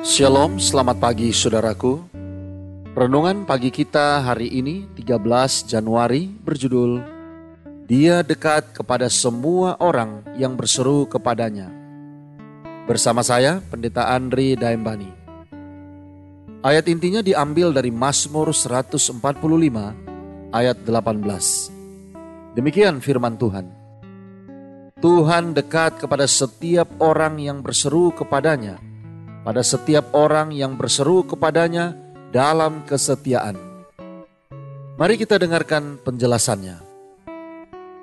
Shalom, selamat pagi saudaraku. Renungan pagi kita hari ini 13 Januari berjudul Dia dekat kepada semua orang yang berseru kepadanya. Bersama saya Pendeta Andri Daembani. Ayat intinya diambil dari Mazmur 145 ayat 18. Demikian firman Tuhan. Tuhan dekat kepada setiap orang yang berseru kepadanya pada setiap orang yang berseru kepadanya dalam kesetiaan. Mari kita dengarkan penjelasannya.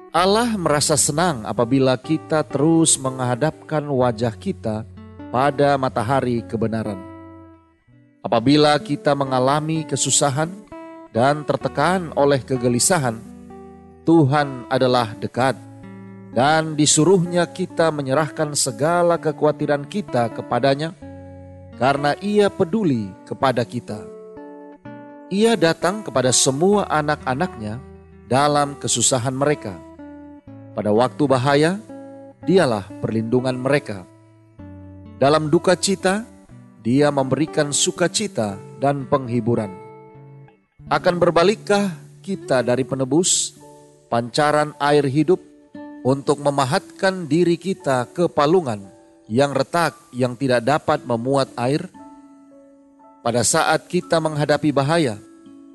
Allah merasa senang apabila kita terus menghadapkan wajah kita pada matahari kebenaran. Apabila kita mengalami kesusahan dan tertekan oleh kegelisahan, Tuhan adalah dekat dan disuruhnya kita menyerahkan segala kekhawatiran kita kepadanya karena ia peduli kepada kita. Ia datang kepada semua anak-anaknya dalam kesusahan mereka. Pada waktu bahaya, dialah perlindungan mereka. Dalam duka cita, dia memberikan sukacita dan penghiburan. Akan berbalikkah kita dari penebus, pancaran air hidup, untuk memahatkan diri kita ke palungan yang retak yang tidak dapat memuat air? Pada saat kita menghadapi bahaya,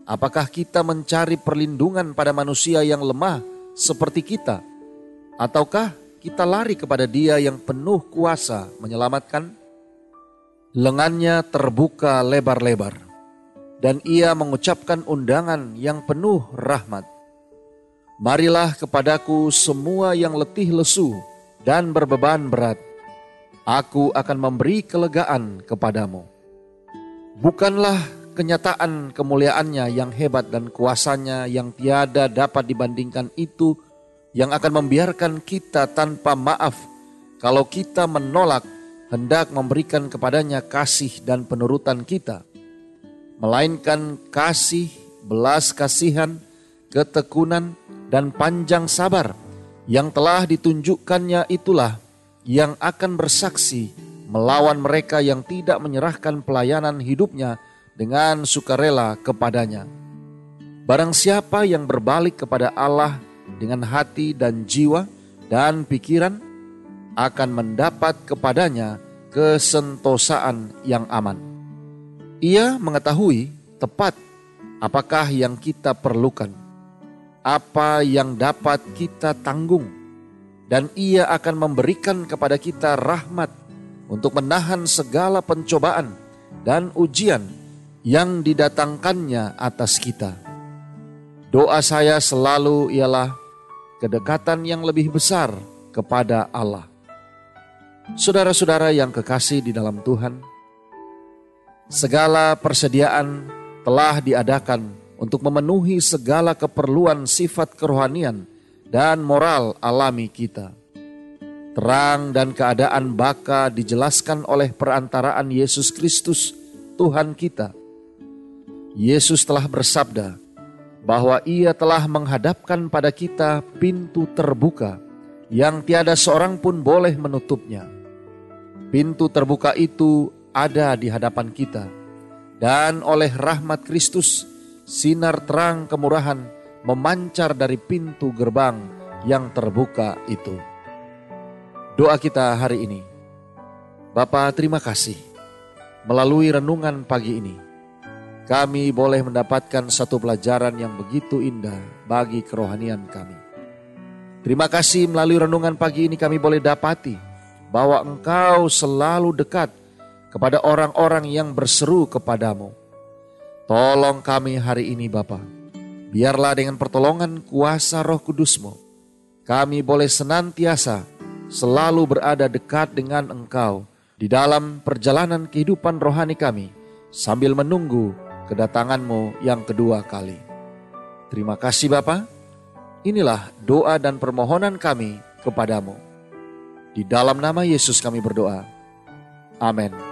apakah kita mencari perlindungan pada manusia yang lemah seperti kita? Ataukah kita lari kepada dia yang penuh kuasa menyelamatkan? Lengannya terbuka lebar-lebar, dan ia mengucapkan undangan yang penuh rahmat. Marilah kepadaku semua yang letih lesu dan berbeban berat, aku akan memberi kelegaan kepadamu. Bukanlah kenyataan kemuliaannya yang hebat dan kuasanya yang tiada dapat dibandingkan itu yang akan membiarkan kita tanpa maaf kalau kita menolak hendak memberikan kepadanya kasih dan penurutan kita. Melainkan kasih, belas kasihan, ketekunan, dan panjang sabar yang telah ditunjukkannya itulah yang akan bersaksi melawan mereka yang tidak menyerahkan pelayanan hidupnya dengan sukarela kepadanya. Barang siapa yang berbalik kepada Allah dengan hati dan jiwa dan pikiran akan mendapat kepadanya kesentosaan yang aman. Ia mengetahui tepat apakah yang kita perlukan, apa yang dapat kita tanggung, dan ia akan memberikan kepada kita rahmat untuk menahan segala pencobaan dan ujian yang didatangkannya atas kita. Doa saya selalu ialah kedekatan yang lebih besar kepada Allah. Saudara-saudara yang kekasih di dalam Tuhan, segala persediaan telah diadakan untuk memenuhi segala keperluan sifat kerohanian dan moral alami kita. Terang dan keadaan baka dijelaskan oleh perantaraan Yesus Kristus, Tuhan kita. Yesus telah bersabda bahwa Ia telah menghadapkan pada kita pintu terbuka yang tiada seorang pun boleh menutupnya. Pintu terbuka itu ada di hadapan kita, dan oleh rahmat Kristus, sinar terang kemurahan memancar dari pintu gerbang yang terbuka itu. Doa kita hari ini. Bapa terima kasih. Melalui renungan pagi ini, kami boleh mendapatkan satu pelajaran yang begitu indah bagi kerohanian kami. Terima kasih melalui renungan pagi ini kami boleh dapati bahwa Engkau selalu dekat kepada orang-orang yang berseru kepadamu. Tolong kami hari ini Bapak Biarlah dengan pertolongan kuasa roh kudusmu, kami boleh senantiasa selalu berada dekat dengan engkau di dalam perjalanan kehidupan rohani kami sambil menunggu kedatanganmu yang kedua kali. Terima kasih Bapa. Inilah doa dan permohonan kami kepadamu. Di dalam nama Yesus kami berdoa. Amin.